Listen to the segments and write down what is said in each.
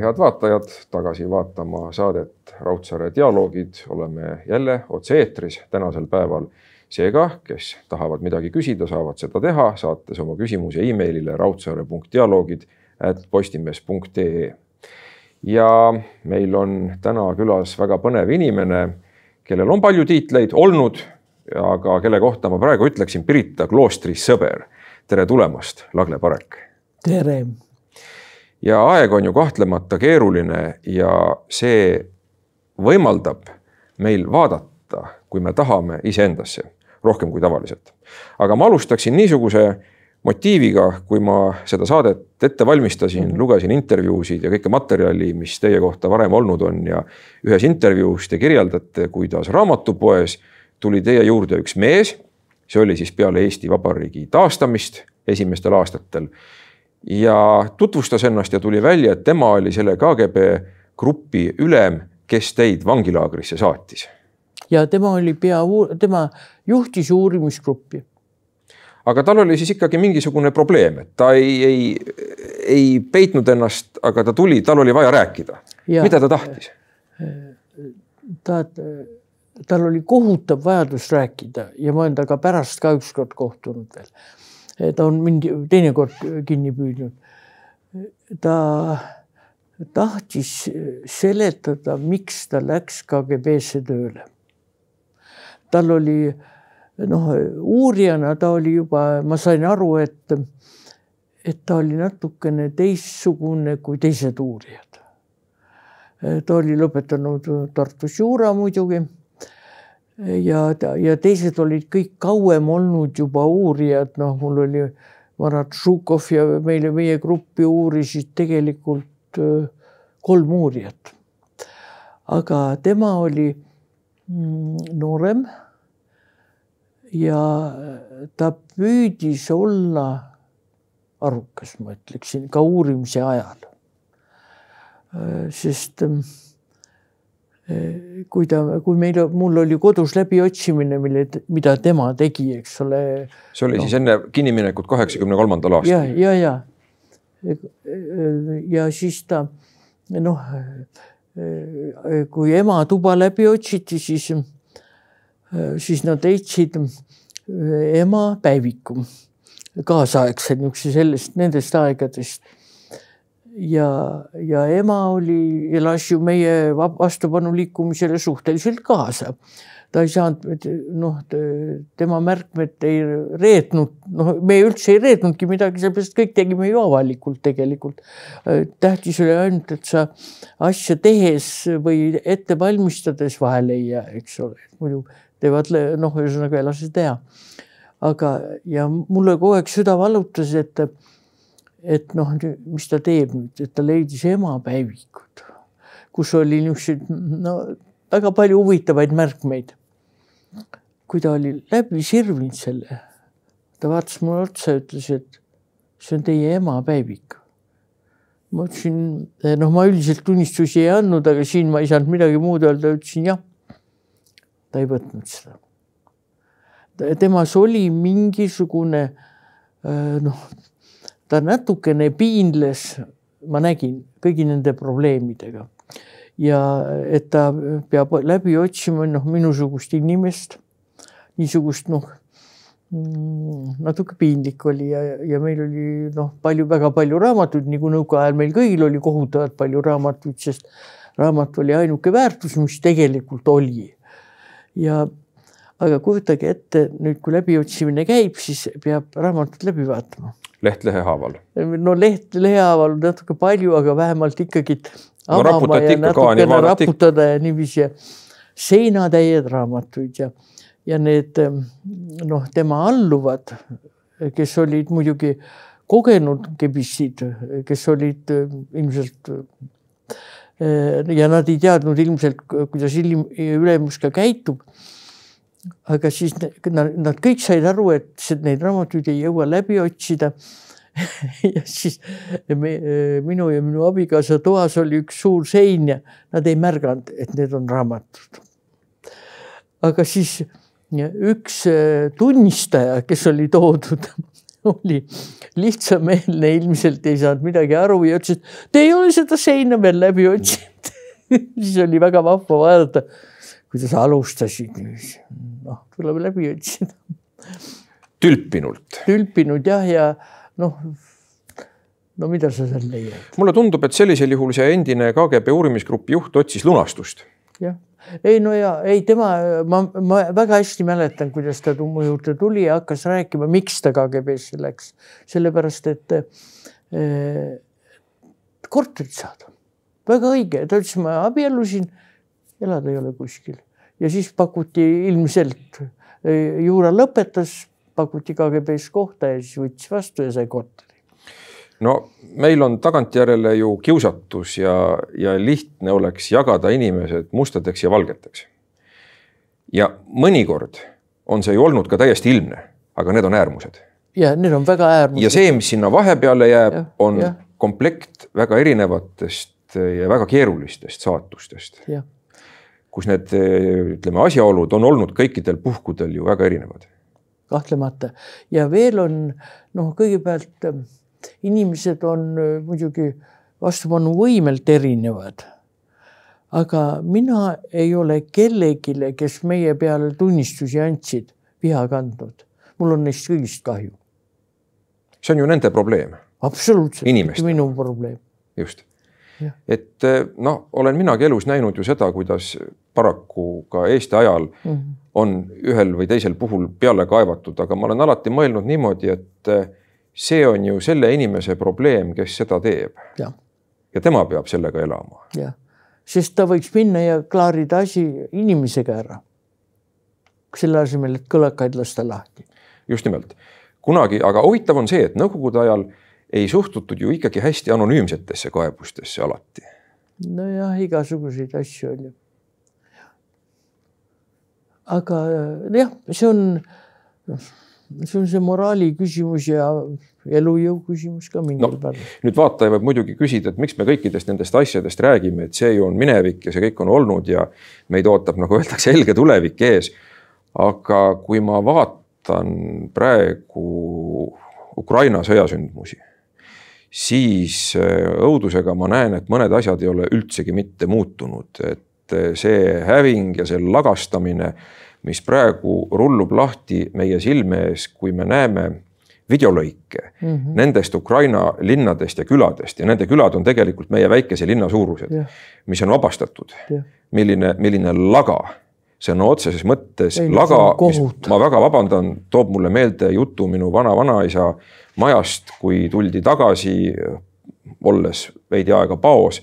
head vaatajad, tagasi vaatama saadet Raudsaare dialoogid, oleme jälle otse-eetris tänasel päeval. seega, kes tahavad midagi küsida, saavad seda teha, saates oma küsimuse emailile raudsaare.dialoogid at postimees.ee. ja meil on täna külas väga põnev inimene, kellel on palju tiitleid olnud, aga kelle kohta ma praegu ütleksin Pirita kloostri sõber. tere tulemast, Lagle Parek. tere ja aeg on ju kahtlemata keeruline ja see võimaldab meil vaadata, kui me tahame iseendasse rohkem kui tavaliselt. aga ma alustaksin niisuguse motiiviga, kui ma seda saadet ette valmistasin -hmm. lugesin intervjuusid ja kõike materjali, mis teie kohta varem olnud on ja ühes intervjuus te kirjeldate, kuidas raamatupoes tuli teie juurde üks mees. see oli siis peale Eesti Vabariigi taastamist esimestel aastatel ja tutvustas ennast ja tuli välja, et tema oli selle KGB grupi ülem, kes teid vangilaagrisse saatis. ja tema oli pea, tema juhtis uurimisgruppi. aga tal oli siis ikkagi mingisugune probleem, et ta ei, ei, ei peitnud ennast, aga ta tuli, tal oli vaja rääkida. mida ta tahtis? ta, tal oli kohutav vajadus rääkida ja ma olen temaga pärast ka ükskord kohtunud veel ta on mind teinekord kinni püüdnud. ta tahtis seletada, miks ta läks KGB-sse tööle. tal oli noh, uurijana ta oli juba, ma sain aru, et, et ta oli natukene teistsugune kui teised uurijad. ta oli lõpetanud Tartus juura muidugi ja, ja teised olid kõik kauem olnud juba uurijad, noh, mul oli Marat Žukov ja meile, meie gruppi uurisid tegelikult kolm uurijat. aga tema oli mm, noorem. ja ta püüdis olla arukas, ma ütleksin, ka uurimise ajal. sest kui ta, kui meil, mul oli kodus läbiotsimine, mille, mida tema tegi, eks ole. see oli no. siis enne kinniminekut kaheksakümne kolmandal aastal? ja, ja, ja. ja siis ta noh, kui ema tuba läbi otsiti, siis, siis nad leidsid ema päeviku, kaasaegse niisuguse sellest, nendest aegadest ja, ja ema oli, elas ju meie vastupanuliikumisele suhteliselt kaasa. ta ei saanud, noh, tema märkmed ei reetnud, noh, me üldse ei reetnudki midagi, sellepärast kõik tegime ju avalikult tegelikult. tähtis oli ainult, et sa asja tehes või ette valmistades vahele ei jää, eks ole, muidu teevad noh, ühesõnaga ei lase teha. aga, ja mulle kogu aeg süda valutas, et et noh, mis ta teeb nüüd, et ta leidis emapäevikud, kus oli niisuguseid no väga palju huvitavaid märkmeid. kui ta oli läbi sirvinud selle, ta vaatas mulle otsa ja ütles, et see on teie emapäevik. ma ütlesin, noh, ma üldiselt tunnistusi ei andnud, aga siin ma ei saanud midagi muud öelda, ütlesin jah. ta ei võtnud seda. temas oli mingisugune noh ta natukene piinles, ma nägin kõigi nende probleemidega ja et ta peab läbi otsima noh, minusugust inimest, niisugust noh, mm, natuke piinlik oli ja, ja meil oli noh, palju, väga palju raamatuid, nagu nõukaajal meil kõigil oli kohutavalt palju raamatuid, sest raamat oli ainuke väärtus, mis tegelikult oli. ja aga kujutage ette nüüd, kui läbiotsimine käib, siis peab raamatut läbi vaatama leht lehe haaval? no leht lehe haaval natuke palju, aga vähemalt ikkagi no, avama ja natukene raputada ja niiviisi ja seinatäied raamatuid ja, ja need noh, tema alluvad, kes olid muidugi kogenud gebissid, kes olid ilmselt ja nad ei teadnud ilmselt, kuidas ilm, ülemus ka käitub aga siis nad, nad kõik said aru, et neid raamatuid ei jõua läbi otsida ja siis me, minu ja minu abikaasa toas oli üks suur sein ja nad ei märganud, et need on raamatud. aga siis üks tunnistaja, kes oli toodud, oli lihtsameelne, ilmselt ei saanud midagi aru ja ütles, et te ei ole seda seina veel läbi otsinud siis oli väga vahva vaadata, kuidas alustasid. Noh, tuleb läbi otsida. tülpinult. tülpinud jah, ja noh, no mida sa seal leiad? mulle tundub, et sellisel juhul see endine KGB uurimisgrupi juht otsis lunastust. jah ei no ja ei, tema, ma, ma väga hästi mäletan, kuidas ta mu juurde tuli ja hakkas rääkima, miks ta KGB-sse läks. sellepärast, et äh, korterit saada. väga õige, ta ütles, ma abiellusin, elada ei ole kuskil ja siis pakuti ilmselt, eh, juura lõpetas, pakuti KGB-s kohta ja siis võttis vastu ja sai korteri no meil on tagantjärele ju kiusatus ja, ja lihtne oleks jagada inimesed mustadeks ja valgeteks. ja mõnikord on see ju olnud ka täiesti ilmne, aga need on äärmused. ja need on väga äärmused. ja see, mis sinna vahepeale jääb, on ja. komplekt väga erinevatest ja väga keerulistest saatustest. Kus need ütleme, asjaolud on olnud kõikidel puhkudel ju väga erinevad. kahtlemata ja veel on noh, kõigepealt inimesed on äh, muidugi vastupanuvõimelt erinevad. aga mina ei ole kellelegi, kes meie peale tunnistusi andsid, viha kandnud. mul on neist kõigist kahju. see on ju nende probleem. absoluutselt, mitte minu probleem. just, et äh, noh, olen minagi elus näinud ju seda, kuidas paraku ka Eesti ajal mm -hmm. on ühel või teisel puhul peale kaevatud, aga ma olen alati mõelnud niimoodi, et äh, see on ju selle inimese probleem, kes seda teeb. ja tema peab sellega elama. jah, sest ta võiks minna ja klaarida asi inimesega ära. selle asemel, et kõlakaid lasta lahti. just nimelt, kunagi, aga huvitav on see, et nõukogude ajal ei suhtutud ju ikkagi hästi anonüümsetesse kaebustesse alati. nojah, igasuguseid asju oli. Aga jah, see on see on see moraali küsimus ja elujõu küsimus ka mingil no, määral. nüüd vaataja võib muidugi küsida, et miks me kõikidest nendest asjadest räägime, et see ju on minevik ja see kõik on olnud ja meid ootab, nagu öeldakse, helge tulevik ees. aga kui ma vaatan praegu Ukraina sõjasündmusi, siis äh, õudusega ma näen, et mõned asjad ei ole üldsegi mitte muutunud, et äh, see häving ja see lagastamine mis praegu rullub lahti meie silme ees, kui me näeme videolõike mm -hmm. nendest Ukraina linnadest ja küladest ja nende külad on tegelikult meie väikese linna suurused yeah., mis on vabastatud yeah.. milline, milline laga, sõna otseses mõttes Ei, laga, ma väga vabandan, toob mulle meelde jutu minu vana-vanaisa majast, kui tuldi tagasi, olles veidi aega paos,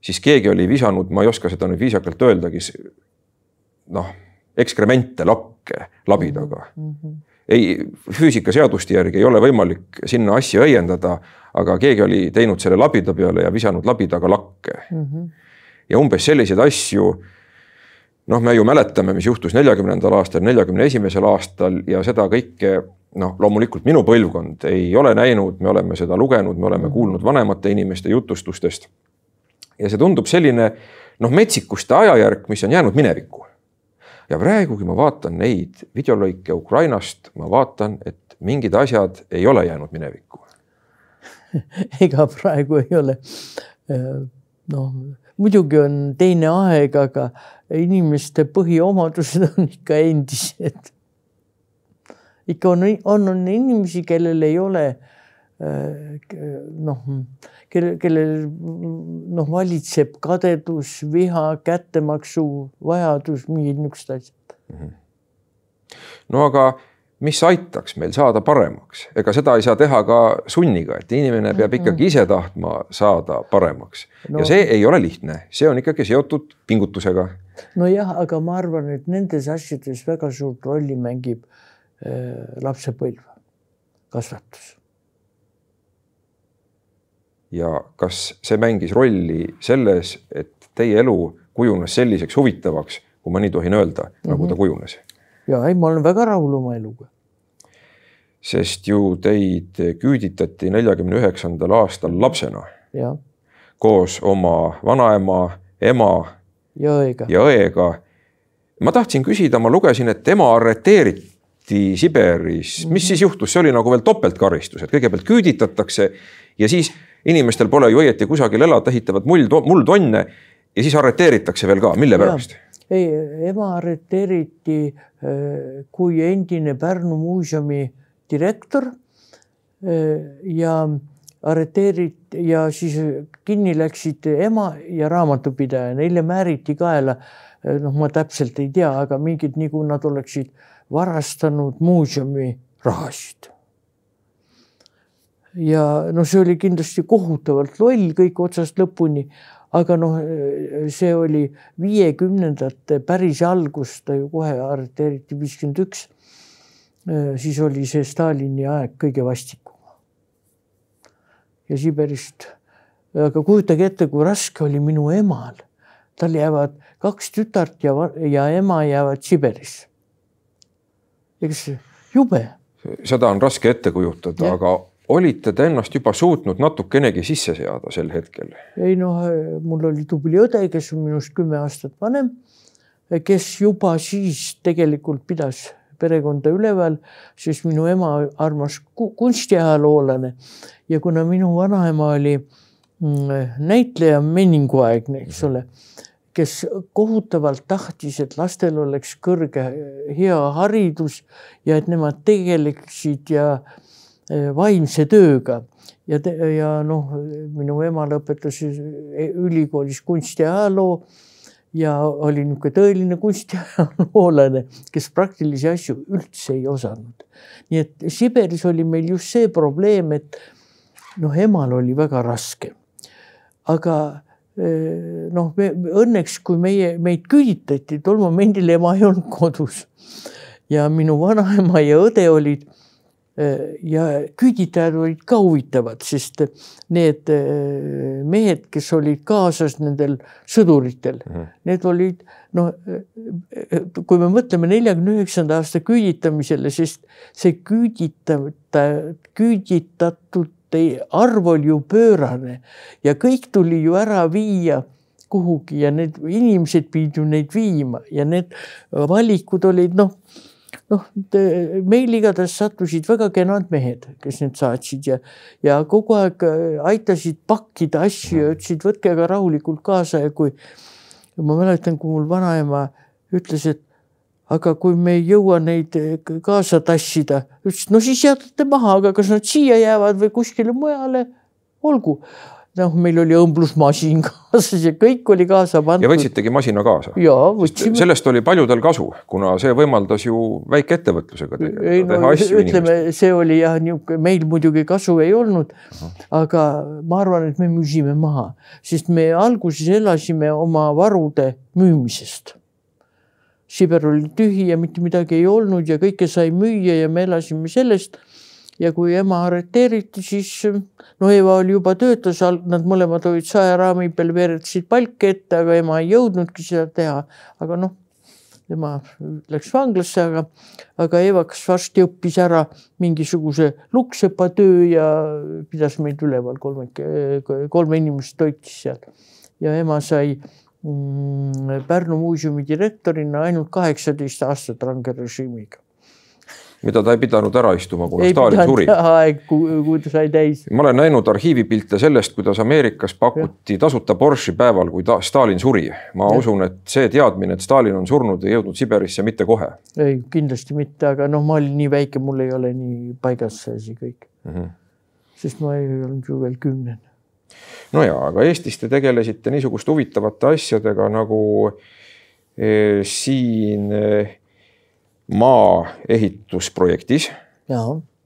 siis keegi oli visanud, ma ei oska seda nüüd viisakalt öeldagi, noh ekskremente, lakke labidaga mm. -hmm. ei, füüsikaseaduste järgi ei ole võimalik sinna asja õiendada, aga keegi oli teinud selle labida peale ja visanud labidaga lakke mm. -hmm. ja umbes selliseid asju noh, me ju mäletame, mis juhtus neljakümnendal aastal, neljakümne esimesel aastal ja seda kõike noh, loomulikult minu põlvkond ei ole näinud, me oleme seda lugenud, me oleme mhm. kuulnud vanemate inimeste jutustustest. Ja see tundub selline noh, metsikuste ajajärk, mis on jäänud minevikku ja praegu, kui ma vaatan neid videolõike Ukrainast, ma vaatan, et mingid asjad ei ole jäänud minevikku ega praegu ei ole. noh, muidugi on teine aeg, aga inimeste põhiomadused on ikka endised. ikka on, on, on inimesi, kellel ei ole noh kelle, kellel noh, valitseb kadedus, viha, kättemaksu vajadus, mingid niisugused asjad. -hmm. no aga mis aitaks meil saada paremaks, ega seda ei saa teha ka sunniga, et inimene peab mhm. ikkagi ise tahtma saada paremaks no. ja see ei ole lihtne, see on ikkagi seotud pingutusega. nojah, aga ma arvan, et nendes asjades väga suurt rolli mängib äh, lapsepõlv, kasvatus ja kas see mängis rolli selles, et teie elu kujunes selliseks huvitavaks, kui ma nii tohin öelda mm, -hmm. nagu ta mhm. kujunes? ja ei, ma olen väga rahul oma eluga. sest ju teid küüditati neljakümne üheksandal aastal lapsena. koos oma vanaema, ema ja õega, ja õega. ma tahtsin küsida, ma lugesin, et ema arreteeriti saadeti Siberis, mis siis juhtus, see oli nagu veel topeltkaristus, et kõigepealt küüditatakse ja siis inimestel pole ju õieti kusagil elada, ehitavad muld, muldonne ja siis arreteeritakse veel ka, mille pärast? ei, ema arreteeriti äh, kui endine Pärnu muuseumi direktor äh, ja arreteeriti ja siis kinni läksid ema ja raamatupidaja, neile määriti kaela, äh, noh, ma täpselt ei tea, aga mingid nagu nad oleksid varastanud muuseumi rahasid ja noh, see oli kindlasti kohutavalt loll kõik otsast lõpuni, aga noh, see oli viiekümnendate päris algus, ta ju kohe arreteeriti viiskümmend üks. siis oli see Stalini aeg kõige vastikum. ja Siberist, aga kujutage ette, kui raske oli minu emal, tal jäävad kaks tütart ja, ja ema jäävad Siberisse. eks jube seda on raske ette kujutada, aga olite te ennast juba suutnud natukenegi sisse seada sel hetkel? ei noh, mul oli tubli õde, kes on minust kümme aastat vanem, kes juba siis tegelikult pidas perekonda üleval, sest minu ema armas kunstiajaloolane ja kuna minu vanaema oli mm, näitleja meninguaegne, eks ole, kes kohutavalt tahtis, et lastel oleks kõrge hea haridus ja et nemad tegeleksid ja äh, vaimse tööga ja, ja noh, minu ema lõpetas e-, ülikoolis kunstiajaloo ja oli niisugune tõeline kunstiajaloolane, kes praktilisi asju üldse ei osanud. nii et Siberis oli meil just see probleem, et noh, emal oli väga raske. aga eh, noh, õnneks, kui meie, meid küüditati, tol momendil ema ei olnud kodus ja minu vanaema ja õde olid ja küüditajad olid ka huvitavad, sest need eh, mehed, kes olid kaasas nendel sõduritel mm, -hmm. need olid noh, kui me mõtleme neljakümne üheksanda aasta küüditamisele, sest see küüditata, küüditatute arv oli ju pöörane ja kõik tuli ju ära viia kuhugi ja need inimesed pidid ju neid viima ja need valikud olid noh noh, meil igatahes sattusid väga kenad mehed, kes need saatsid ja, ja kogu aeg äh, aitasid pakkida asju ja ütlesid, võtke aga rahulikult kaasa ja kui ma mäletan, kui mul vanaema ütles, et aga kui me ei jõua neid äh, kaasa tassida, ütles, no siis jätate maha, aga kas nad siia jäävad või kuskile mujale, olgu noh, meil oli õmblusmasin kaasas ja kõik oli kaasa pandud. ja võtsitegi masina kaasa? jaa, võtsime. sellest oli paljudel kasu, kuna see võimaldas ju väikeettevõtlusega teha, ei, no, teha asju. ütleme, see oli jah, niisugune, meil muidugi kasu ei olnud uh. -huh. aga ma arvan, et me müüsime maha, sest me alguses elasime oma varude müümisest. Siber oli tühi ja mitte midagi ei olnud ja kõike sai müüa ja me elasime sellest ja kui ema arreteeriti, siis no Eva oli juba töötas, nad mõlemad olid saeraami peal, veeretasid palki ette, aga ema ei jõudnudki seda teha. aga noh, tema läks vanglasse, aga, aga Eva kas varsti õppis ära mingisuguse lukksepa töö ja pidas meid üleval, kolme, kolme inimest toitis seal ja ema sai mm, Pärnu muuseumi direktorina ainult kaheksateist aastat range režiimiga mida ta ei pidanud ära istuma, kuna ei Stalin suri. aeg, kui ta sai täis. ma olen näinud arhiivipilte sellest, kuidas Ameerikas pakuti ja. tasuta Porsche päeval, kui ta, Stalin suri. ma ja. usun, et see teadmine, et Stalin on surnud, ei jõudnud Siberisse mitte kohe. ei, kindlasti mitte, aga noh, ma olin nii väike, mul ei ole nii paigas see asi kõik mm. -hmm. sest ma ei olnud ju veel kümnene. no ja, aga Eestis te tegelesite niisuguste huvitavate asjadega nagu eh, siin eh, maaehitusprojektis.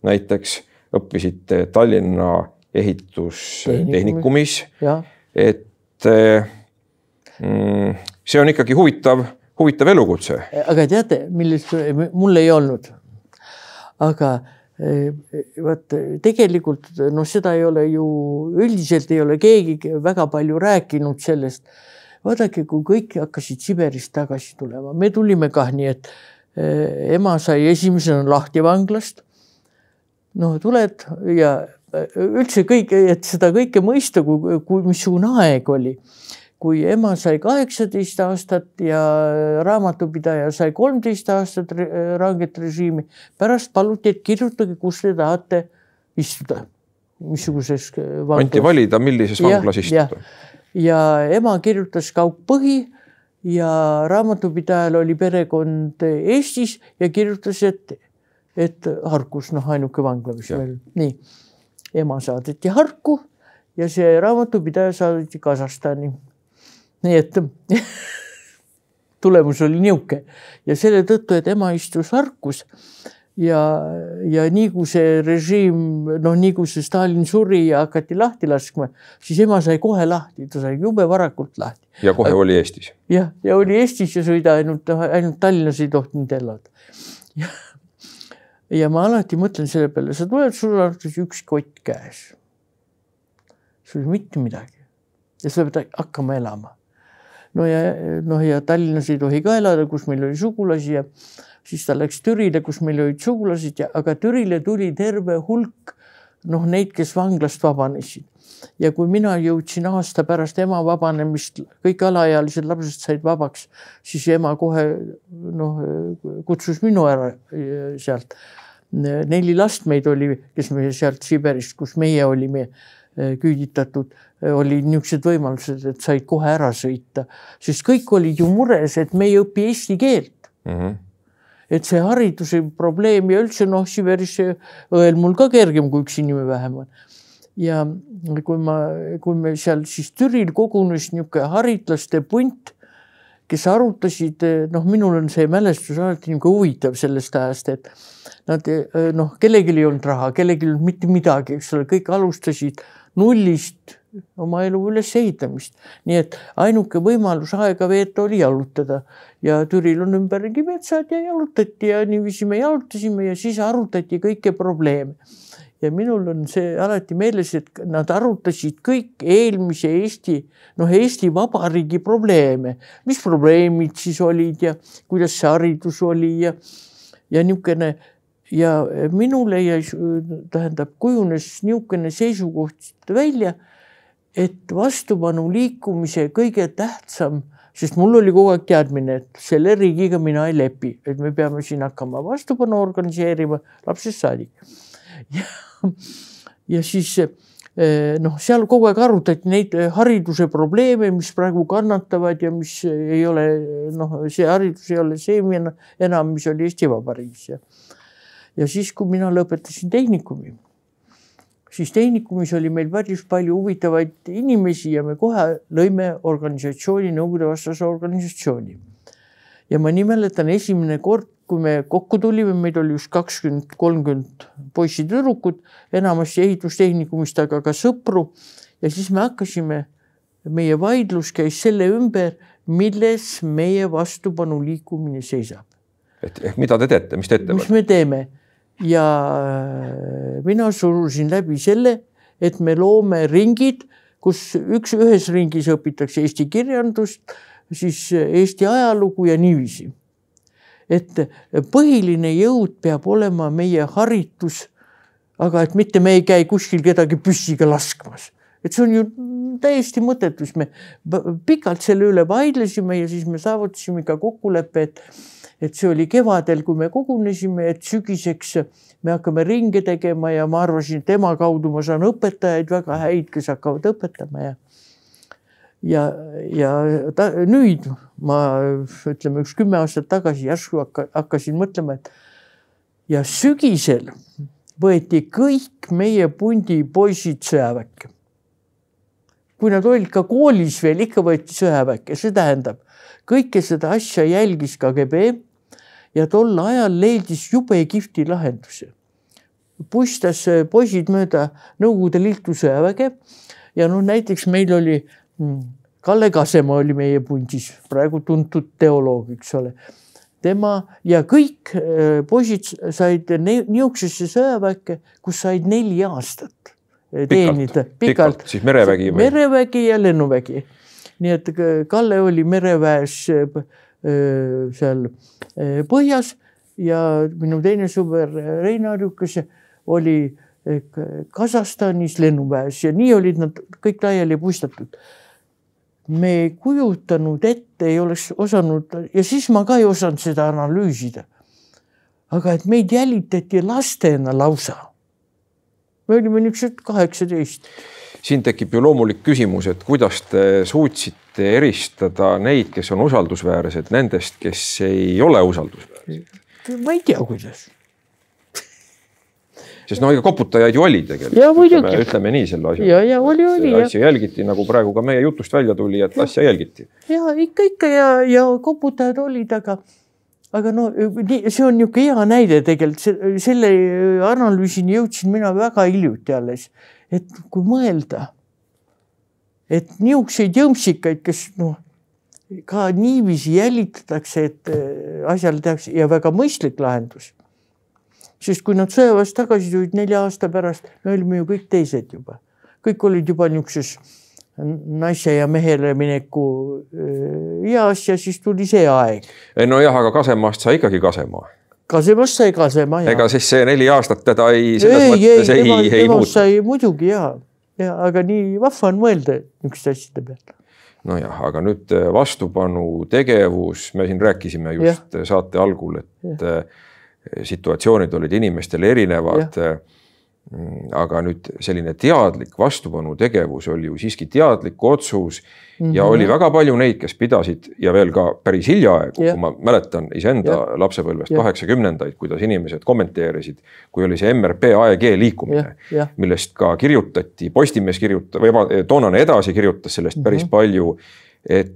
näiteks õppisite Tallinna ehitustehnikumis. et mm, see on ikkagi huvitav, huvitav elukutse. aga teate, milles mul ei olnud. aga eh, vot tegelikult noh, seda ei ole ju üldiselt ei ole keegi väga palju rääkinud sellest. vaadake, kui kõik hakkasid Siberist tagasi tulema, me tulime kah nii, et Eh, ema sai esimesena lahti vanglast. no tuled ja eh, üldse kõik, et seda kõike mõista, kui, kui missugune aeg oli. kui ema sai kaheksateist aastat ja raamatupidaja sai kolmteist aastat ranget režiimi, pärast paluti, et kirjutage, kus te tahate istuda, missuguses. anti valida, millises vanglas istuda. ja ema kirjutas kaugpõhi ja raamatupidajal oli perekond Eestis ja kirjutas, et, et Harkus, noh, ainuke vangla, mis veel, nii. ema saadeti Harku ja see raamatupidaja saadeti Kasahstani. Nii et tulemus oli niisugune ja selle tõttu, et ema istus Harkus ja, ja nii kui see režiim, noh, nii kui see Stalin suri ja hakati lahti laskma, siis ema sai kohe lahti, ta sai jube varakult lahti. ja kohe oli Eestis. jah, ja oli Eestis ja sõida ainult, ainult Tallinnas ei tohtinud elada. ja ma alati mõtlen selle peale, sa tuled, sul on üks kott käes. sul ei ole mitte midagi ja sa pead hakkama elama no ja noh, ja Tallinnas ei tohi ka elada, kus meil oli sugulasi ja siis ta läks Türile, kus meil olid sugulased ja, aga Türile tuli terve hulk noh, neid, kes vanglast vabanesid. ja kui mina jõudsin aasta pärast ema vabanemist, kõik alaealised lapsed said vabaks, siis ema kohe noh, kutsus minu ära eh, sealt. neli last meid oli, kes me sealt Siberist, kus meie olime eh, küüditatud olid niisugused võimalused, et said kohe ära sõita, sest kõik olid ju mures, et me ei õpi eesti keelt mm. -hmm. Et see hariduse probleem ja üldse noh, Siberis õel mul ka kergem, kui üks inimene vähem on. ja kui ma, kui me seal siis Türil kogunes niisugune haritlaste punt, kes arutasid, noh, minul on see mälestus alati niisugune huvitav sellest ajast, et nad noh, kellelgi ei olnud raha, kellelgi ei olnud mitte midagi, eks ole, kõik alustasid nullist oma elu ülesehitamist. nii et ainuke võimalus aega veeta oli jalutada ja Türil on ümberringi metsad ja jalutati ja niiviisi me jalutasime ja siis arutati kõiki probleeme. ja minul on see alati meeles, et nad arutasid kõik eelmise Eesti, noh, Eesti Vabariigi probleeme, mis probleemid siis olid ja kuidas see haridus oli ja, ja niisugune ja minule jäi, tähendab, kujunes niisugune seisukoht välja et vastupanu liikumise kõige tähtsam, sest mul oli kogu aeg teadmine, et selle riigiga mina ei lepi, et me peame siin hakkama vastupanu organiseerima lapsest saadik. ja, siis eh, noh, seal kogu aeg arutati neid hariduse probleeme, mis praegu kannatavad ja mis ei ole noh, see haridus ei ole see enam, mis oli Eesti Vabariigis ja. ja siis, kui mina lõpetasin tehnikumi siis tehnikumis oli meil päris palju huvitavaid inimesi ja me kohe lõime organisatsiooni, nõukogudevastase organisatsiooni. ja ma nii mäletan, esimene kord, kui me kokku tulime, meid oli just kakskümmend, kolmkümmend poissi-tüdrukut, enamasti ehitustehnikumis, aga ka sõpru. ja siis me hakkasime, meie vaidlus käis selle ümber, milles meie vastupanu liikumine seisab. et ehk mida te teete, mis te ette mis me teeme ja äh, mina surusin läbi selle, et me loome ringid, kus üks, ühes ringis õpitakse eesti kirjandust, siis Eesti ajalugu ja niiviisi. et põhiline jõud peab olema meie haritus, aga et mitte me ei käi kuskil kedagi püssiga laskmas et see on ju täiesti mõttetu, siis me pikalt selle üle vaidlesime ja siis me saavutasime ka kokkuleppe, et et see oli kevadel, kui me kogunesime, et sügiseks me hakkame ringe tegema ja ma arvasin, et tema kaudu ma saan õpetajaid väga häid, kes hakkavad õpetama ja ja, ja ta, nüüd ma ütleme, üks kümme aastat tagasi järsku hakka, hakkasin mõtlema, et ja sügisel võeti kõik meie pundi poisid sõjaväkke. kui nad olid ka koolis veel, ikka võeti sõjaväkke, see tähendab kõike seda asja jälgis KGB ja tol ajal leidis jube kihvti lahenduse. puistas poisid mööda Nõukogude Liitu sõjaväge ja noh, näiteks meil oli mm, Kalle Kasemaa oli meie pundis, praegu tuntud teoloog, eks ole. tema ja kõik äh, poisid said niisugusesse sõjaväkke, kus said neli aastat teenida. pikalt, pikalt., siis merevägi või? merevägi ja lennuvägi. nii et Kalle oli mereväes äh, seal põhjas ja minu teine sõber Rein Harjukas oli Kasahstanis lennuväes ja nii olid nad kõik laiali puistatud. me ei kujutanud ette, ei oleks osanud ja siis ma ka ei osanud seda analüüsida. aga et meid jälitati lastena lausa. me olime niisugused kaheksateist. Siin tekib ju loomulik küsimus, et kuidas te suutsite eristada neid, kes on usaldusväärsed nendest, kes ei ole usaldusväärsed? ma ei tea, kuidas sest noh, ega koputajaid ju oli tegelikult. ja muidugi. ütleme nii selle asja. ja, ja oli, oli. asja jälgiti, nagu praegu ka meie jutust välja tuli, et ja. asja jälgiti. ja ikka, ikka ja, ja koputajad olid, aga, aga no nii, see on niisugune hea näide tegelikult, selle analüüsini jõudsin mina väga hiljuti alles, et kui mõelda, et niisuguseid jõmpsikaid, kes noh, ka niiviisi jälitatakse, et asjale tehakse ja väga mõistlik lahendus sest kui nad sõjaväest tagasi tulid nelja aasta pärast, me olime ju kõik teised juba, kõik olid juba niisuguses naise ja mehele mineku eas ja siis tuli see aeg. nojah, aga Kasemaast sai ikkagi Kasemaa. Kasemast sai Kasemaa. ega siis see neli aastat teda ei, selles ei, mõttes ei, ei, ei muutu. sai muidugi ja, ja aga nii vahva on mõelda niisuguste asjade peale nojah, aga nüüd vastupanutegevus, me siin rääkisime just ja. saate algul, et ja situatsioonid olid inimestel erinevad. Mm, aga nüüd selline teadlik vastupanutegevus oli ju siiski teadlik otsus mm -hmm. ja oli väga palju neid, kes pidasid ja veel ka päris hiljaaegu, kui ma mäletan iseenda lapsepõlvest kaheksakümnendaid, kuidas inimesed kommenteerisid, kui oli see MRP AEG liikumine, millest ka kirjutati, Postimees kirjutas või toonane Edasi kirjutas sellest mm -hmm. päris palju. et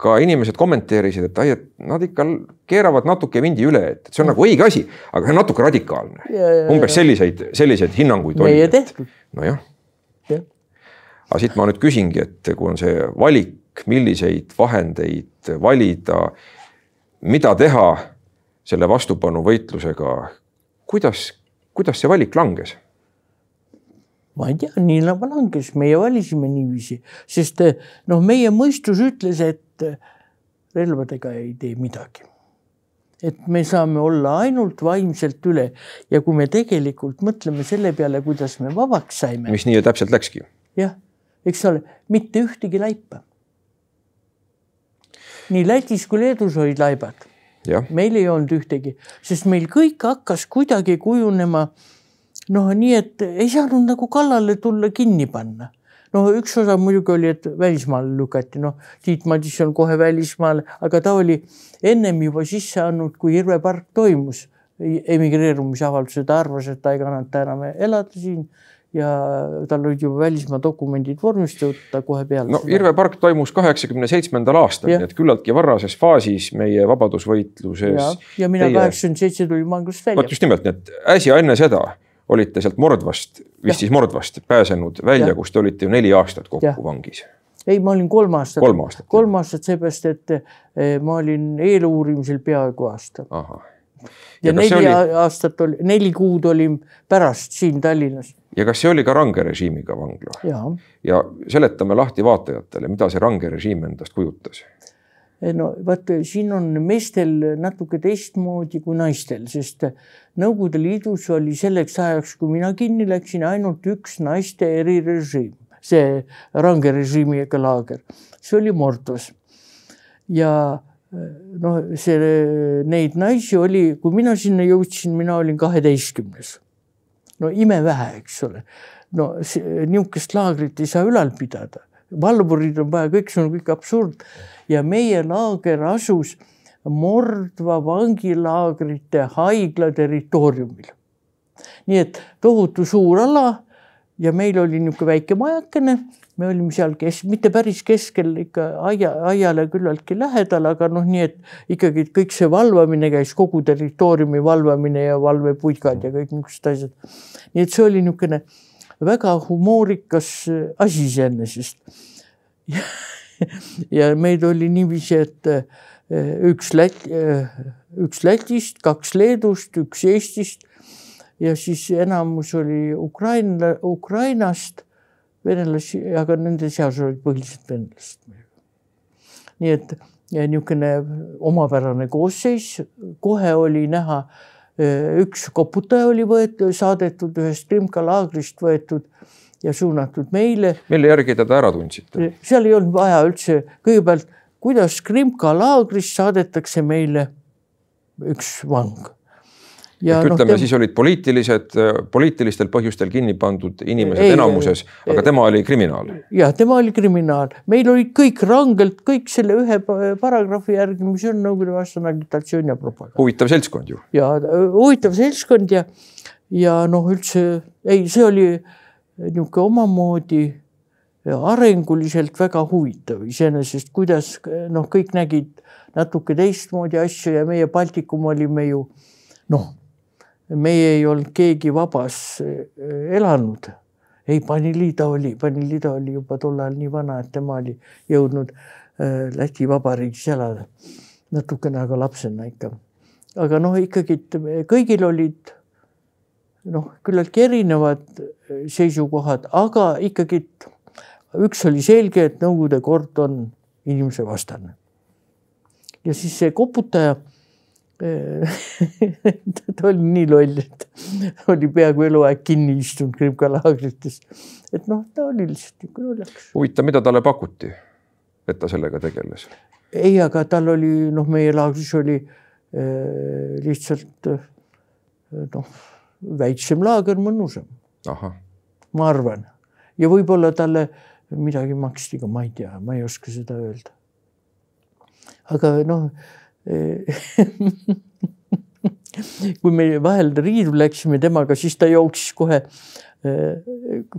ka inimesed kommenteerisid, et ai, et nad ikka keeravad natuke vindi üle, et see on nagu õige asi, aga natuke radikaalne. umbes selliseid, selliseid hinnanguid oli. nojah ja.. aga siit ma nüüd küsingi, et kui on see valik, milliseid vahendeid valida, mida teha selle vastupanuvõitlusega, kuidas, kuidas see valik langes? Ma ei tea, nii nagu langes, meie valisime niiviisi, sest noh, meie mõistus ütles, et relvadega ei tee midagi. et me saame olla ainult vaimselt üle ja kui me tegelikult mõtleme selle peale, kuidas me vabaks saime. mis nii täpselt läkski. jah, eks ole, mitte ühtegi laipa. nii Lätis kui Leedus olid laibad. meil ei olnud ühtegi, sest meil kõik hakkas kuidagi kujunema äh, noh, nii et ei saanud nagu kallale tulla kinni panna. no üks osa muidugi oli, et välismaale lükati, noh, Tiit Madisson kohe välismaale, aga ta oli ennem juba sisse andnud, kui Irve Park toimus emigreerumisavalduse, ta arvas, et ta ei kannata enam elada siin ja tal olid juba välismaa dokumendid vormistatud, ta kohe peale. no Irve Park toimus kaheksakümne seitsmendal aastal, nii et küllaltki varrases faasis meie vabadusvõitluses. ja, ja mina kaheksakümmend seitse tulin vanglast välja. vot just nimelt, nii et äsja enne seda olite sealt Mordvast, vist siis Mordvast pääsenud välja, kus te olite ju neli aastat kokku ja. vangis. ei, ma olin kolm aastat. kolm aastat. kolm aastat seepärast, et eh, ma olin eeluurimisel peaaegu aasta. ja, ja neli oli... aastat oli, neli kuud olin pärast siin Tallinnas. ja kas see oli ka range režiimiga vangla? ja seletame lahti vaatajatele, mida see range režiim endast kujutas no vot, siin on meestel natuke teistmoodi kui naistel, sest Nõukogude Liidus oli selleks ajaks, kui mina kinni läksin, ainult üks naiste erirežiim, see range režiimiga laager, see oli Mordvas. ja noh, see, neid naisi oli, kui mina sinna jõudsin, mina olin kaheteistkümnes. no imevähe, eks ole. no niisugust laagrit ei saa ülal pidada valvurid on vaja, kõik see on kõik absurd ja meie laager asus Mordva vangilaagrite haigla territooriumil. nii et tohutu suur ala ja meil oli niisugune väike majakene, me olime seal kes-, mitte päris keskel ikka aia, aiale küllaltki lähedal, aga noh, nii et ikkagi kõik see valvamine käis, kogu territooriumi valvamine ja valvepuigad ja kõik niisugused asjad. nii et see oli niisugune väga humoorikas asi iseenesest ja meid oli niiviisi, et eh, üks Läti, eh, üks Lätist, kaks Leedust, üks Eestist ja siis enamus oli Ukraina, Ukrainast, venelasi, aga nende seas olid põhiliselt venelased. nii et niisugune omapärane koosseis, kohe oli näha, üks koputaja oli võetud, saadetud ühest Krimka laagrist võetud ja suunatud meile. mille järgi te ta ära tundsite? seal ei olnud vaja üldse, kõigepealt, kuidas Krimka laagrist saadetakse meile üks vang ja ütleme no,, siis olid poliitilised, poliitilistel põhjustel kinni pandud inimesed ei, enamuses, aga tema oli kriminaal. jah, tema oli kriminaal, meil olid kõik rangelt, kõik selle ühe paragrahvi järgi, mis on Nõukogude vastane agitatsioon ja propaganda. huvitav seltskond ju. ja huvitav seltskond ja, ja noh, üldse ei, see oli niisugune omamoodi arenguliselt väga huvitav iseenesest, kuidas noh, kõik nägid natuke teistmoodi asju ja meie Baltikum olime ju noh meie ei olnud keegi vabas eh, elanud. ei, Panilida oli, Panilida oli juba tol ajal nii vana, et tema oli jõudnud eh, Läti Vabariigis elada. natukene, aga lapsena ikka. aga noh, ikkagi kõigil olid noh, küllaltki erinevad eh, seisukohad, aga ikkagi üks oli selge, et Nõukogude kord on inimese vastane. ja siis see koputaja ta oli nii loll, et oli peaaegu eluaeg kinni istunud Krimka laagrites. et noh, ta oli lihtsalt niisugune lollakas. huvitav, mida talle pakuti, et ta sellega tegeles? ei, aga tal oli noh, meie laagris oli äh, lihtsalt äh, noh, väiksem laager, mõnusam. ma arvan ja võib-olla talle midagi maksti ka, ma ei tea, ma ei oska seda öelda. aga noh kui me vahel riidu läksime temaga, siis ta jooksis kohe.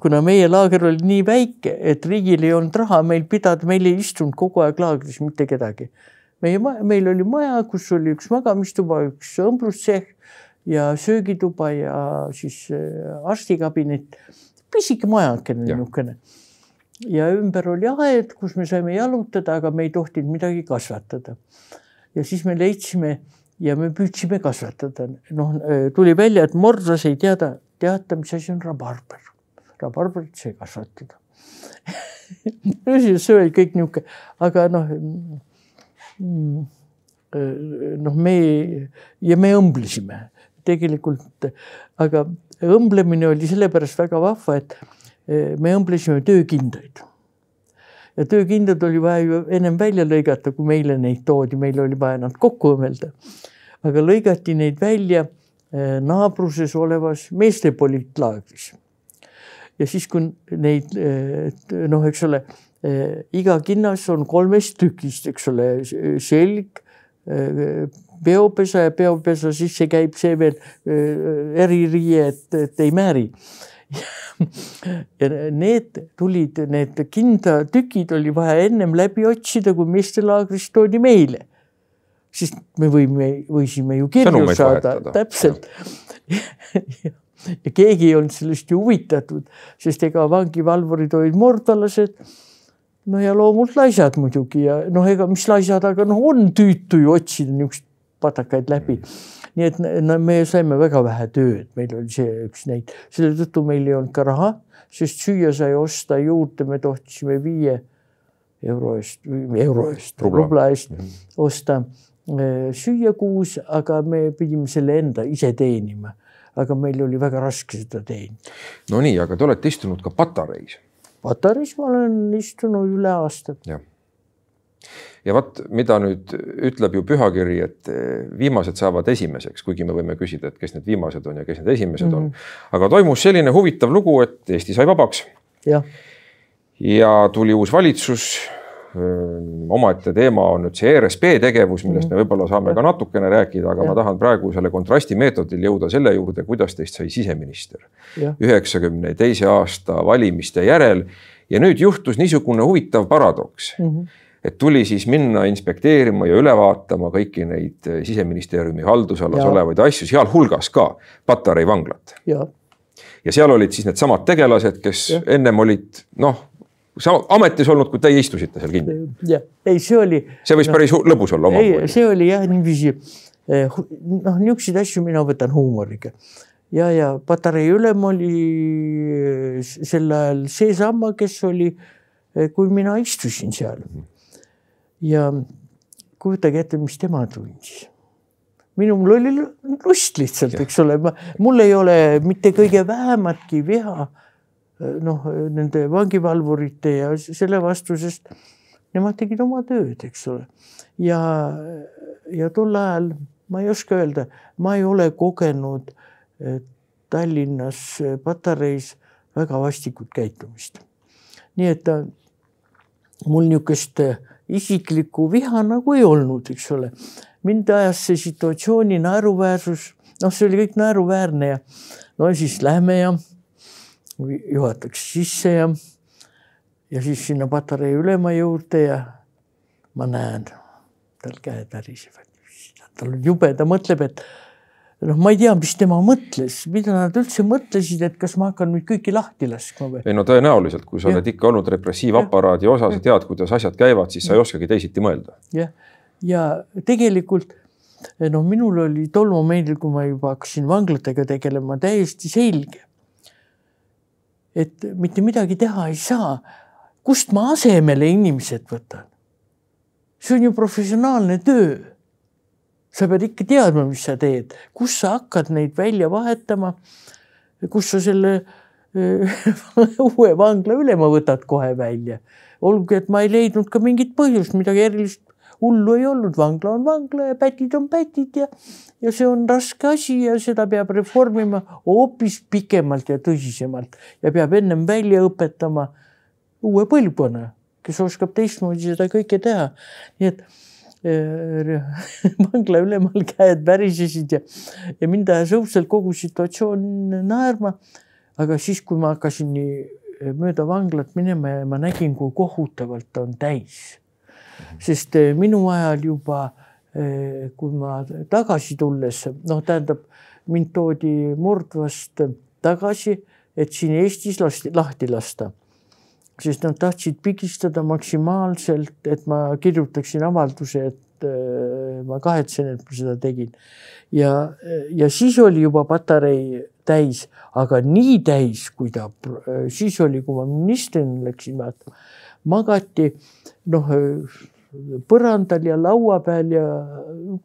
kuna meie laager oli nii väike, et riigil ei olnud raha meil pidada, meil ei istunud kogu aeg laagris mitte kedagi. meie, meil oli maja, kus oli üks magamistuba, üks õmblustsehh ja söögituba ja siis äh, arstikabinet. pisike majakene niisugune ja ümber oli aed, kus me saime jalutada, aga me ei tohtinud midagi kasvatada ja siis me leidsime ja me püüdsime kasvatada, noh tuli välja, et Mordras ei teada, teata, mis asi on rabarber. rabarberit sai kasvatada. See oli kõik niisugune, aga noh mm, noh, me ja me õmblesime tegelikult, aga õmblemine oli sellepärast väga vahva, et me õmblesime töökindaid ja töökindad oli vaja ju ennem välja lõigata, kui meile neid toodi, meil oli vaja nad kokku õmmelda. aga lõigati neid välja eh, naabruses olevas meeste poliitlaagris. ja siis, kui neid eh, noh, eks ole, eh, iga kinnas on kolmest tükist, eks ole, selg, peopesa ja peopesa sisse käib see veel eririie, et, et ei määri ja need tulid, need kindatükid oli vaja ennem läbi otsida, kui meestelaagrist toodi meile. sest me võime, võisime ju kirju saada, täpselt ja keegi ei olnud sellest ju huvitatud, sest ega vangivalvurid olid mordvalased. no ja loomult laisad muidugi ja noh, ega mis laisad, aga noh, on tüütu ju otsida niisuguseid patakaid läbi nii et no me saime väga vähe tööd, meil oli see üks neid, selle tõttu meil ei olnud ka raha, sest süüa sai osta juurde, me tohtisime viie euro eest, euro eest, rubla eest -hmm. osta eh, süüa kuus, aga me pidime selle enda ise teenima. aga meil oli väga raske seda teenida. Nonii, aga te olete istunud ka patareis. patareis ma olen istunud üle aasta. jah ja vot, mida nüüd ütleb ju pühakiri, et eh, viimased saavad esimeseks, kuigi me võime küsida, et kes need viimased on ja kes need esimesed mm -hmm. on. Mhm. aga toimus selline huvitav lugu, et Eesti sai vabaks. ja tuli uus valitsus. omaette teema on nüüd see ERSP tegevus, millest me võib-olla saame ka natukene rääkida, aga ja. ma tahan praegu selle kontrasti meetodil jõuda selle juurde, kuidas teist sai siseminister üheksakümne teise aasta valimiste järel ja nüüd juhtus niisugune huvitav paradoks mm. -hmm et tuli siis minna inspekteerima ja üle vaatama kõiki neid eh, siseministeeriumi haldusalas ja. olevaid asju, sealhulgas ka Patarei vanglat. ja seal olid siis needsamad tegelased, kes ja. ennem olid noh, ametis olnud, kui teie istusite seal kinni. jah, ei, see oli. see võis no, päris lõbus olla omamoodi. see oli jah niiviisi eh, noh, niisuguseid asju mina võtan huumoriga ja, ja Patarei ülem oli eh, sel ajal seesama, kes oli, kui mina istusin seal mm. -hmm ja kujutage ette, mis tema tundis. minul oli lust lihtsalt, eks ole, ma, mul ei ole mitte kõige vähematki viha noh, nende vangivalvurite ja selle vastu, sest nemad tegid oma tööd, eks ole. ja, ja tol ajal ma ei oska öelda, ma ei ole kogenud Tallinnas Patareis väga vastikut käitumist. nii et ta, mul niisugust isiklikku viha nagu ei olnud, eks ole. mind ajas see situatsiooni naeruväärsus, noh, see oli kõik naeruväärne ja no siis lähme ja juhataks sisse ja, ja siis sinna patarei ülema juurde ja ma näen, tal käed värisevad. tal on jube, ta mõtleb, et noh, ma ei tea, mis tema mõtles, mida nad üldse mõtlesid, et kas ma hakkan nüüd kõiki lahti laskma või? ei no tõenäoliselt, kui sa ja. oled ikka olnud repressiivaparaadi osa, sa tead, kuidas asjad käivad, siis sa ei oskagi teisiti mõelda. jah, ja tegelikult noh, minul oli tol momendil, kui ma juba hakkasin vanglatega tegelema, täiesti selge. et mitte midagi teha ei saa. kust ma asemele inimesed võtan? see on ju professionaalne töö sa pead ikka teadma, mis sa teed, kus sa hakkad neid välja vahetama. kus sa selle uue vangla ülema võtad kohe välja. olgugi, et ma ei leidnud ka mingit põhjust, midagi erilist hullu ei olnud, vangla on vangla ja pätid on pätid ja, ja see on raske asi ja seda peab reformima hoopis pikemalt ja tõsisemalt ja peab ennem välja õpetama uue põlvkonna, kes oskab teistmoodi seda kõike teha. nii et vangla ülemal käed värisesid ja, ja mind ajas õudselt kogu situatsioon naerma. aga siis, kui ma hakkasin nii mööda vanglat minema ja ma nägin, kui kohutavalt ta on täis. sest minu ajal juba, kui ma tagasi tulles, noh, tähendab mind toodi Murdvast tagasi, et siin Eestis lasti lahti lasta sest nad tahtsid pigistada maksimaalselt, et ma kirjutaksin avalduse, et äh, ma kahetsen, et ma seda tegin. ja, ja siis oli juba patarei täis, aga nii täis, kui ta siis oli, kui ma ministrina läksin vaatama, magati noh põrandal ja laua peal ja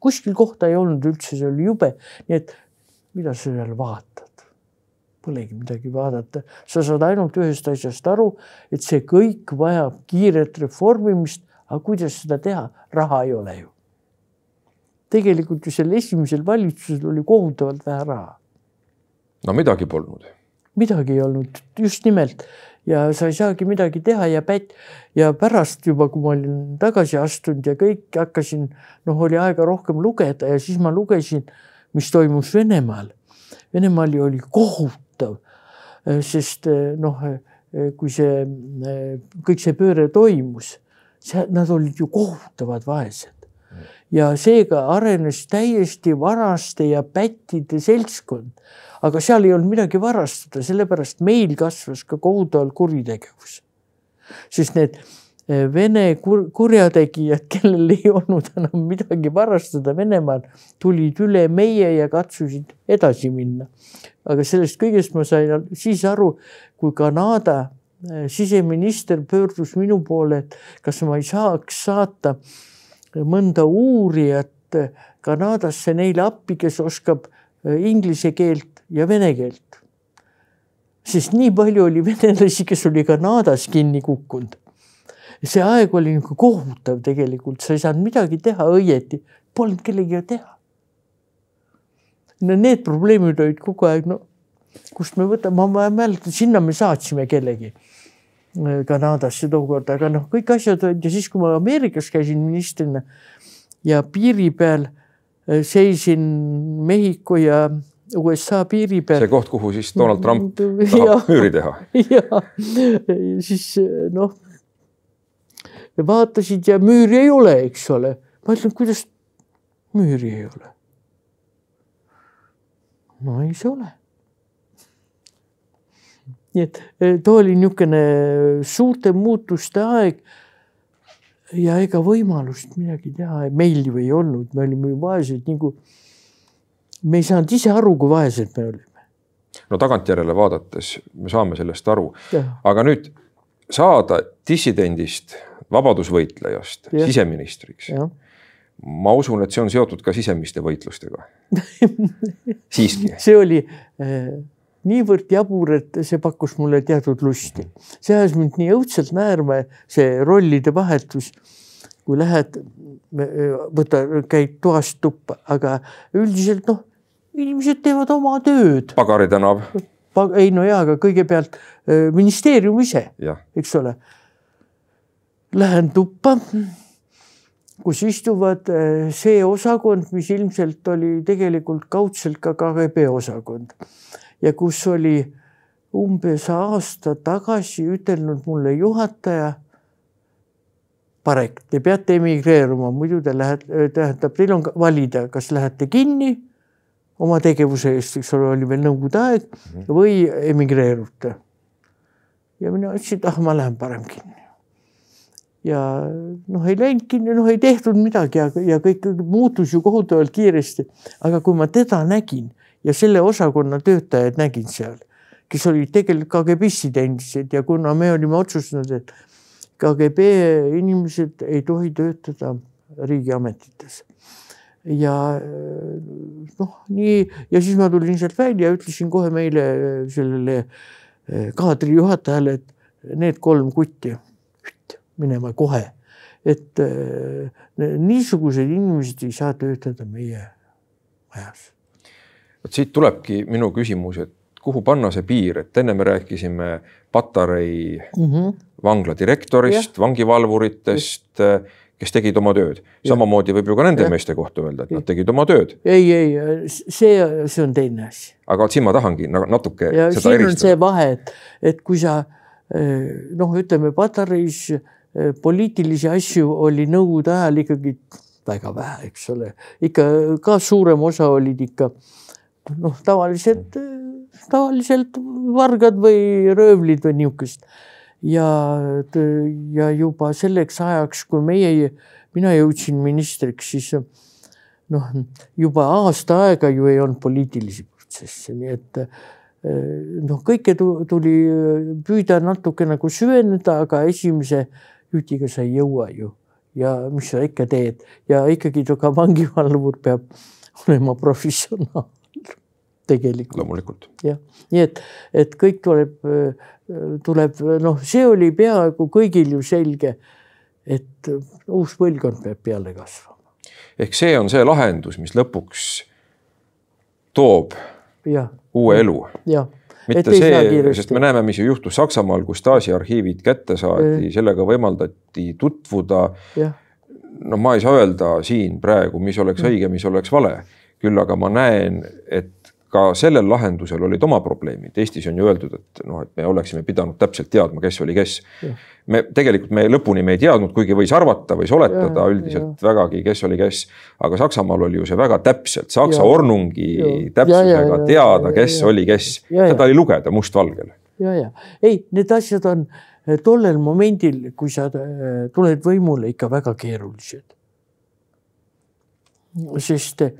kuskil kohta ei olnud üldse, see oli jube, nii et mida sa seal vaatad polegi midagi vaadata, sa saad ainult ühest asjast aru, et see kõik vajab kiiret reformimist, aga kuidas seda teha, raha ei ole ju. tegelikult ju sel esimesel valitsusel oli kohutavalt vähe raha. no midagi polnud. midagi ei olnud, just nimelt ja sa ei saagi midagi teha ja pät- ja pärast juba, kui ma olin tagasi astunud ja kõik hakkasin, noh, oli aega rohkem lugeda ja siis ma lugesin, mis toimus Venemaal. Venemaal ju oli kohutav kohutav. Äh, sest äh, noh, äh, kui see kõik see pööre toimus, see, nad olid ju kohutavad vaesed ja seega arenes täiesti varaste ja pättide seltskond. aga seal ei olnud midagi varastada, sellepärast meil kasvas ka kohutavalt kuritegevus. sest need Vene kur kurjategijad, kellel ei olnud enam midagi varastada Venemaal, tulid üle meie ja katsusid edasi minna aga sellest kõigest ma sain siis aru, kui Kanada eh, siseminister pöördus minu poole, et kas ma ei saaks saata mõnda uurijat eh, Kanadasse neile appi, kes oskab eh, inglise keelt ja vene keelt. sest nii palju oli venelasi, kes oli Kanadas kinni kukkunud. See aeg oli nagu kohutav tegelikult, sa ei saanud midagi teha õieti, polnud kellegagi teha no need probleemid olid kogu aeg, no kust me võtame, ma mäletan, sinna me saatsime kellegi äh, Kanadasse tookord, aga noh, kõik asjad olid ja siis, kui ma Ameerikas käisin ministrina ja piiri peal äh, seisin Mehhiko ja USA piiri peal. see koht, kuhu siis Donald Trump tahab müüri teha. ja siis noh, vaatasid ja müüri ei ole, eks ole. ma ütlen, kuidas müüri ei ole no ei see ole. nii et eh, too oli niisugune suurte muutuste aeg. ja ega võimalust midagi teha meil ju ei olnud, me olime ju vaesed nagu. me ei saanud ise aru, kui vaesed me olime. no tagantjärele vaadates me saame sellest aru, aga nüüd saada dissidendist, vabadusvõitlejast ja. siseministriks ma usun, et see on seotud ka sisemiste võitlustega siiski. see oli, eh, niivõrd jabur, et see pakkus mulle teatud lusti. see ajas mind nii õudselt naerma, see rollide vahetus. kui lähed, võta, käid toast tuppa, aga üldiselt noh, inimesed teevad oma tööd. Pagari tänav. ei no jaa, aga kõigepealt äh, ministeerium ise, eks ole. Lähen tuppa kus istuvad eh, see osakond, mis ilmselt oli tegelikult kaudselt ka KGB osakond ja kus oli umbes aasta tagasi ütelnud mulle juhataja. Parek, te peate emigreeruma, muidu te lähete, tähendab, teil on valida, kas lähete kinni oma tegevuse eest, eks ole, oli veel nõukogude aeg mhm. või emigreerute. ja mina ütlesin, et ah, ma lähen parem kinni ja noh, ei läinudki, noh, ei tehtud midagi ja, ja kõik muutus ju kohutavalt kiiresti. aga kui ma teda nägin ja selle osakonna töötajaid nägin seal, kes olid tegelikult KGB-stid endised ja kuna me olime otsustanud, et KGB inimesed ei tohi töötada riigiametites. ja noh, nii ja siis ma tulin sealt välja ja ütlesin kohe meile sellele kaadrijuhatajale, et need kolm kutti minema kohe. et äh, niisugused inimesed ei saa töötada meie majas. vot siit tulebki minu küsimus, et kuhu panna see piir, et enne me rääkisime Patarei mm -hmm. vangla direktorist, vangivalvuritest, kes tegid oma tööd. samamoodi võib ju ka nende ja. meeste kohta öelda, et nad tegid oma tööd. ei, ei, see, see on teine asi. aga siin ma tahangi natuke ja seda eristada. see vahe, et, et kui sa äh, noh, ütleme Patareis poliitilisi asju oli nõukogude ajal ikkagi väga vähe, eks ole, ikka ka suurem osa olid ikka noh, tavalised, tavaliselt vargad või röövlid või niisugust. ja, ja juba selleks ajaks, kui meie, mina jõudsin ministriks, siis noh, juba aasta aega ju ei olnud poliitilisi protsesse, nii et noh, kõike tuli püüda natuke nagu süveneda, aga esimese jutiga sa ei jõua ju ja mis sa ikka teed ja ikkagi ka vangivalvur peab olema professionaal tegelikult. loomulikult. jah, nii et, et kõik tuleb, tuleb noh, see oli peaaegu kõigil ju selge, et uus põlvkond peab peale kasvama. ehk see on see lahendus, mis lõpuks toob ja. uue elu. jah mitte see, sest me näeme, mis ju juhtus Saksamaal, kus Stasi arhiivid kätte saadi, sellega võimaldati tutvuda. no ma ei saa öelda siin praegu, mis oleks mm. õige, mis oleks vale, küll aga ma näen, et ka sellel lahendusel olid oma probleemid. Eestis on ju öeldud, et noh, et me oleksime pidanud täpselt teadma, kes oli kes. me tegelikult me lõpuni me ei teadnud, kuigi võis arvata, võis oletada ja, üldiselt ja. vägagi, kes oli kes. aga Saksamaal oli ju see väga täpselt Saksa ja. ornungi ja. täpsusega ja, ja, teada, kes ja, oli kes. seda oli lugeda mustvalgel. ja, ja ei, need asjad on eh, tollel momendil, kui sa eh, tuled võimule ikka väga keerulised. sest eh,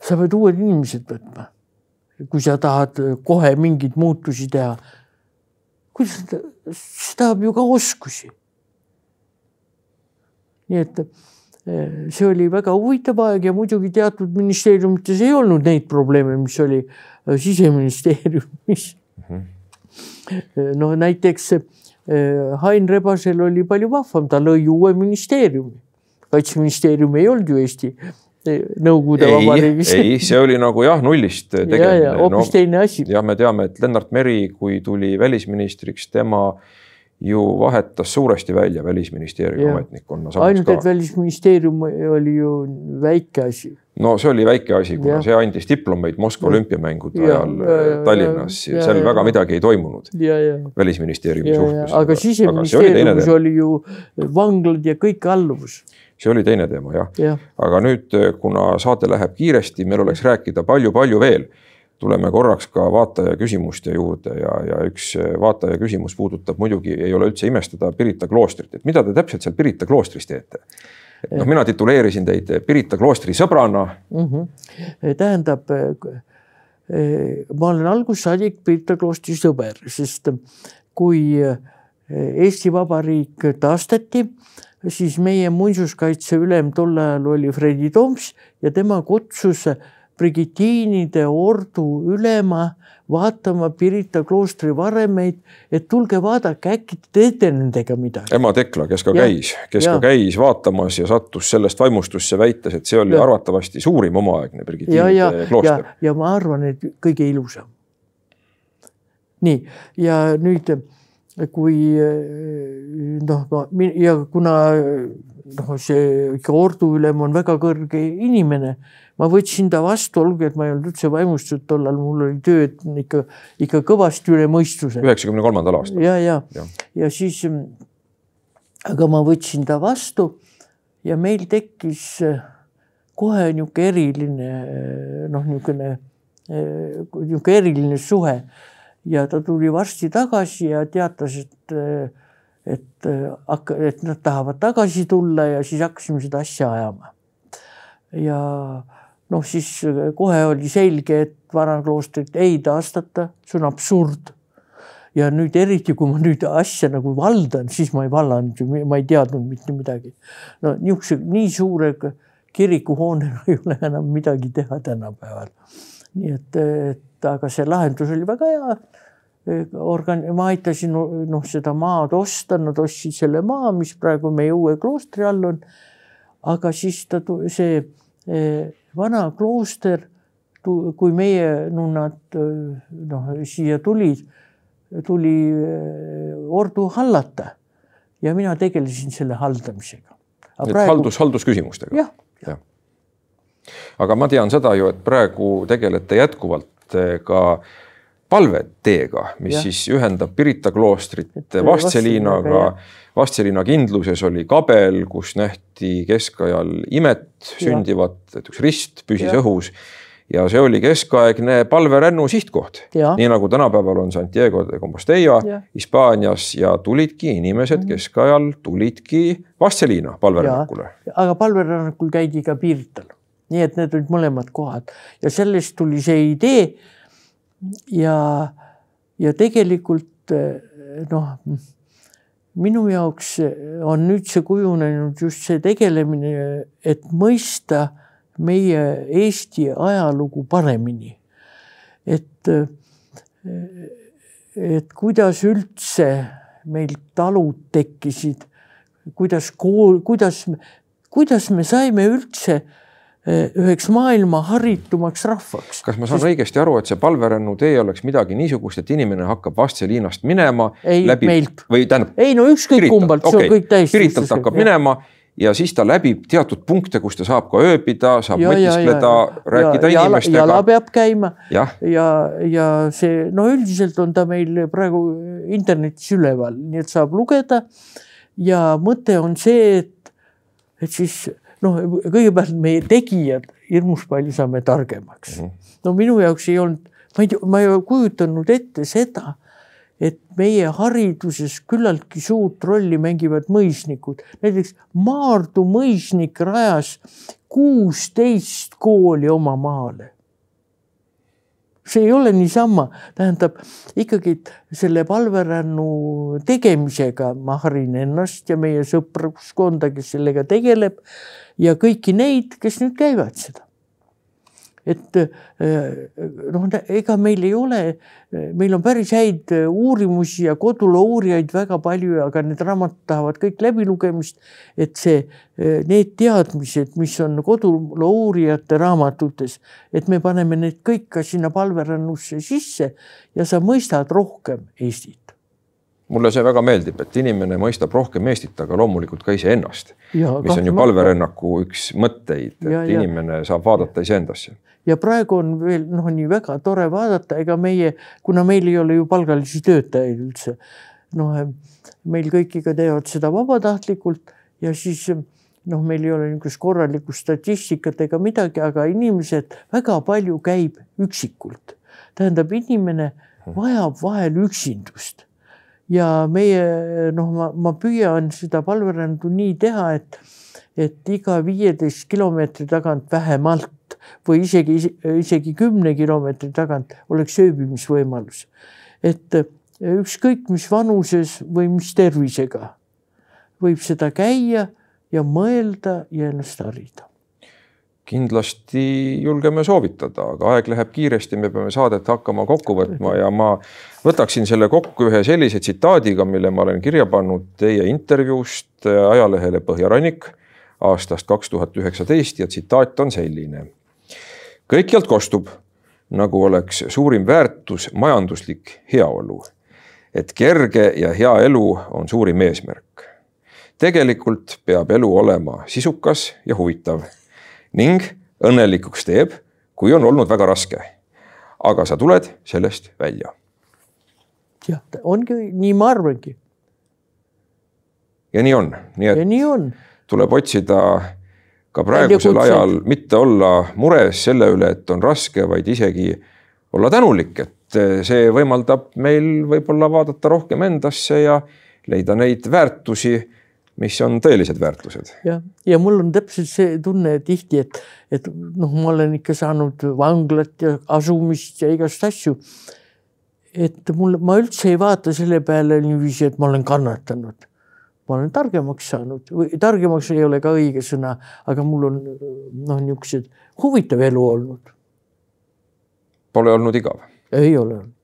sa pead uued inimesed võtma. Kui sa tahad kohe mingeid muutusi teha. kuidas, see tahab ju ka oskusi. nii et eh, see oli väga huvitav aeg ja muidugi teatud ministeeriumites ei olnud neid probleeme, mis oli eh, siseministeeriumis mm. -hmm. no näiteks Hain Rebasel oli palju vahvam, ta lõi uue ministeeriumi. kaitseministeerium ei olnud ju Eesti Nõukogude Vabariigis. ei, see oli nagu jah, nullist tegemine. hoopis no, teine asi. jah, me teame, et Lennart Meri, kui tuli välisministriks, tema ju vahetas suuresti välja välisministeeriumi ametnikkonna. ainult, et välisministeerium oli ju väike asi. no see oli väike asi, kuna ja. see andis diplomeid Moskva olümpiamängude ajal ja, Tallinnas ja, ja seal ja, väga midagi ei toimunud. välisministeeriumi suhtes. aga siseministeeriumis oli, oli ju vanglad ja kõik alluvus see oli teine teema jah ja.. aga nüüd, kuna saade läheb kiiresti, meil oleks rääkida palju-palju veel. tuleme korraks ka vaataja küsimuste juurde ja, ja üks vaataja küsimus puudutab muidugi ei ole üldse imestada Pirita kloostrit, et mida te täpselt seal Pirita kloostris teete? et noh, mina tituleerisin teid Pirita kloostri sõbrana mm. -hmm. tähendab, ma olen algusest saadik Pirita kloostri sõber, sest kui Eesti Vabariik taastati siis meie muinsuskaitse ülem tol ajal oli Fredi Toms ja tema kutsus Brigitiinide ordu ülema vaatama Pirita kloostri varemeid, et tulge vaadake, äkki te teete nendega midagi. ema Tekla, kes ka Ja. käis, kes Ja. ka käis vaatamas ja sattus sellest vaimustusse, väites, et see oli Ja. arvatavasti suurim omaaegne Brigitiinide ja klooster., ja ma arvan, et kõige ilusam. nii, ja nüüd kui noh, ma ja kuna noh, see ikka orduülem on väga kõrge inimene, ma võtsin ta vastu, olgugi et ma ei olnud üldse vaimustatud tollal, mul oli töö ikka, ikka kõvasti üle mõistuse. üheksakümne kolmandal aastal. ja, ja, Jah. ja siis, aga ma võtsin ta vastu ja meil tekkis äh, kohe niisugune eriline noh, niisugune, niisugune eriline suhe ja ta tuli varsti tagasi ja teatas, et, et hakka, et nad tahavad tagasi tulla ja siis hakkasime seda asja ajama. ja noh, siis kohe oli selge, et vanakloostrit ei taastata, see on absurd ja nüüd eriti, kui ma nüüd asja nagu valdan, siis ma ei vallanud ju, ma ei teadnud mitte midagi. no niisuguse, nii suure kirikuhoonena ei ole enam midagi teha tänapäeval. nii et, et aga see lahendus oli väga hea. organ-, ma aitasin noh, seda maad osta, nad ostsid selle maa, mis praegu meie uue kloostri all on. aga siis ta, see vana klooster, kui meie nunnad noh, siia tulid tuli ordu hallata ja mina tegelesin selle haldamisega. Praegu... haldus, haldusküsimustega. jah ja. aga ma tean seda ju, et praegu tegelete jätkuvalt ka palveteega, mis ja. siis ühendab Pirita kloostrit Vastseliinaga. Vastseliina kindluses oli kabel, kus nähti keskajal imet sündivat, et üks rist püsis ja. õhus ja see oli keskaegne palverännu sihtkoht. nii nagu tänapäeval on Santiago de Compostela Hispaanias ja tulidki inimesed keskajal tulidki Vastseliina palverännakule. aga palverännakul käidi ka Pirital, nii et need olid mõlemad kohad ja sellest tuli see idee. ja, ja tegelikult noh, minu jaoks on nüüd see kujunenud just see tegelemine, et mõista meie Eesti ajalugu paremini. et, et kuidas üldse meil talud tekkisid, kuidas kool, kuidas, kuidas me saime üldse üheks maailma haritumaks rahvaks. kas ma saan Sest... õigesti aru, et see palverännu tee oleks midagi niisugust, et inimene hakkab Vastseliinast minema? ei läbi... meilt. või tähendab. ei no ükskõik kumbalt okay., see on kõik täiesti. Piritalt hakkab ja. minema ja siis ta läbib teatud punkte, kus ta saab ka ööbida, saab ja, mõtiskleda, rääkida ja, inimestega. jala peab käima ja, ja, ja see no üldiselt on ta meil praegu internetis üleval, nii et saab lugeda. ja mõte on see, et, et siis noh, kõigepealt meie tegijad hirmus palju saame targemaks. -hmm. no minu jaoks ei olnud, ma ei tea, ma ei kujutanud ette seda et meie hariduses küllaltki suurt rolli mängivad mõisnikud. näiteks Maardu mõisnik rajas kuusteist kooli oma maale. see ei ole niisama, tähendab ikkagi selle palverännu tegemisega ma harin ennast ja meie sõpruskonda, kes sellega tegeleb ja kõiki neid, kes nüüd käivad seda et noh, ega meil ei ole, meil on päris häid uurimusi ja koduloo uurijaid väga palju, aga need raamatud tahavad kõik läbilugemist. et see, need teadmised, mis on koduloo uurijate raamatutes, et me paneme need kõik ka sinna palverännusse sisse ja sa mõistad rohkem Eestit mulle see väga meeldib, et inimene mõistab rohkem Eestit, aga loomulikult ka iseennast. mis on ju palverännaku üks mõtteid, et ja, inimene ja. saab vaadata iseendasse. ja praegu on veel noh, nii väga tore vaadata, ega meie, kuna meil ei ole ju palgalisi töötajaid üldse. noh, meil kõik ikka teevad seda vabatahtlikult ja siis noh, meil ei ole niisugust korralikku statistikat ega midagi, aga inimesed väga palju käib üksikult. tähendab, inimene vajab vahel üksindust ja meie noh, ma, ma püüan seda palverändu nii teha, et, et iga viieteist kilomeetri tagant vähemalt või isegi, isegi kümne kilomeetri tagant oleks ööbimisvõimalus. et ükskõik mis vanuses või mis tervisega võib seda käia ja mõelda ja ennast harida. Kindlasti julgeme soovitada, aga aeg läheb kiiresti, me peame saadet hakkama kokku võtma ja ma võtaksin selle kokku ühe sellise tsitaadiga, mille ma olen kirja pannud teie intervjuust ajalehele Põhjarannik aastast kaks tuhat üheksateist ja tsitaat on selline. kõikjalt kostub, nagu oleks suurim väärtus majanduslik heaolu. et kerge ja hea elu on suurim eesmärk. tegelikult peab elu olema sisukas ja huvitav ning õnnelikuks teeb, kui on olnud väga raske. aga sa tuled sellest välja. jah, ongi nii, ma arvangi. ja nii on, nii et. ja nii on. tuleb otsida ka praegusel ajal mitte olla mures selle üle, et on raske, vaid isegi olla tänulik, et see võimaldab meil võib-olla vaadata rohkem endasse ja leida neid väärtusi mis on tõelised väärtused. jah, ja mul on täpselt see tunne tihti, et, et noh, ma olen ikka saanud vanglat ja asumist ja igast asju. et mul, ma üldse ei vaata selle peale niiviisi, et ma olen kannatanud. ma olen targemaks saanud või targemaks ei ole ka õige sõna, aga mul on noh, niisugused huvitav elu olnud. Pole olnud igav? ei ole olnud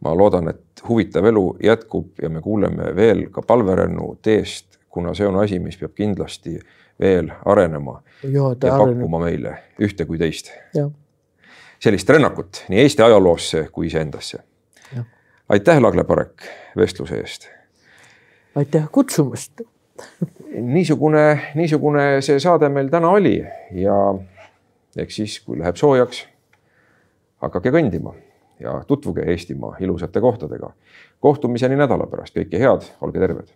ma loodan, et huvitav elu jätkub ja me kuuleme veel ka palverännu teest kuna see on asi, mis peab kindlasti veel arenema ja, ja pakkuma meile ühte kui teist. sellist rännakut nii Eesti ajaloosse kui iseendasse. aitäh, Lagle Parek, vestluse eest. aitäh kutsumast niisugune, niisugune see saade meil täna oli ja eks siis, kui läheb soojaks, hakake kõndima ja tutvuge Eestimaa ilusate kohtadega. kohtumiseni nädala pärast, kõike head, olge terved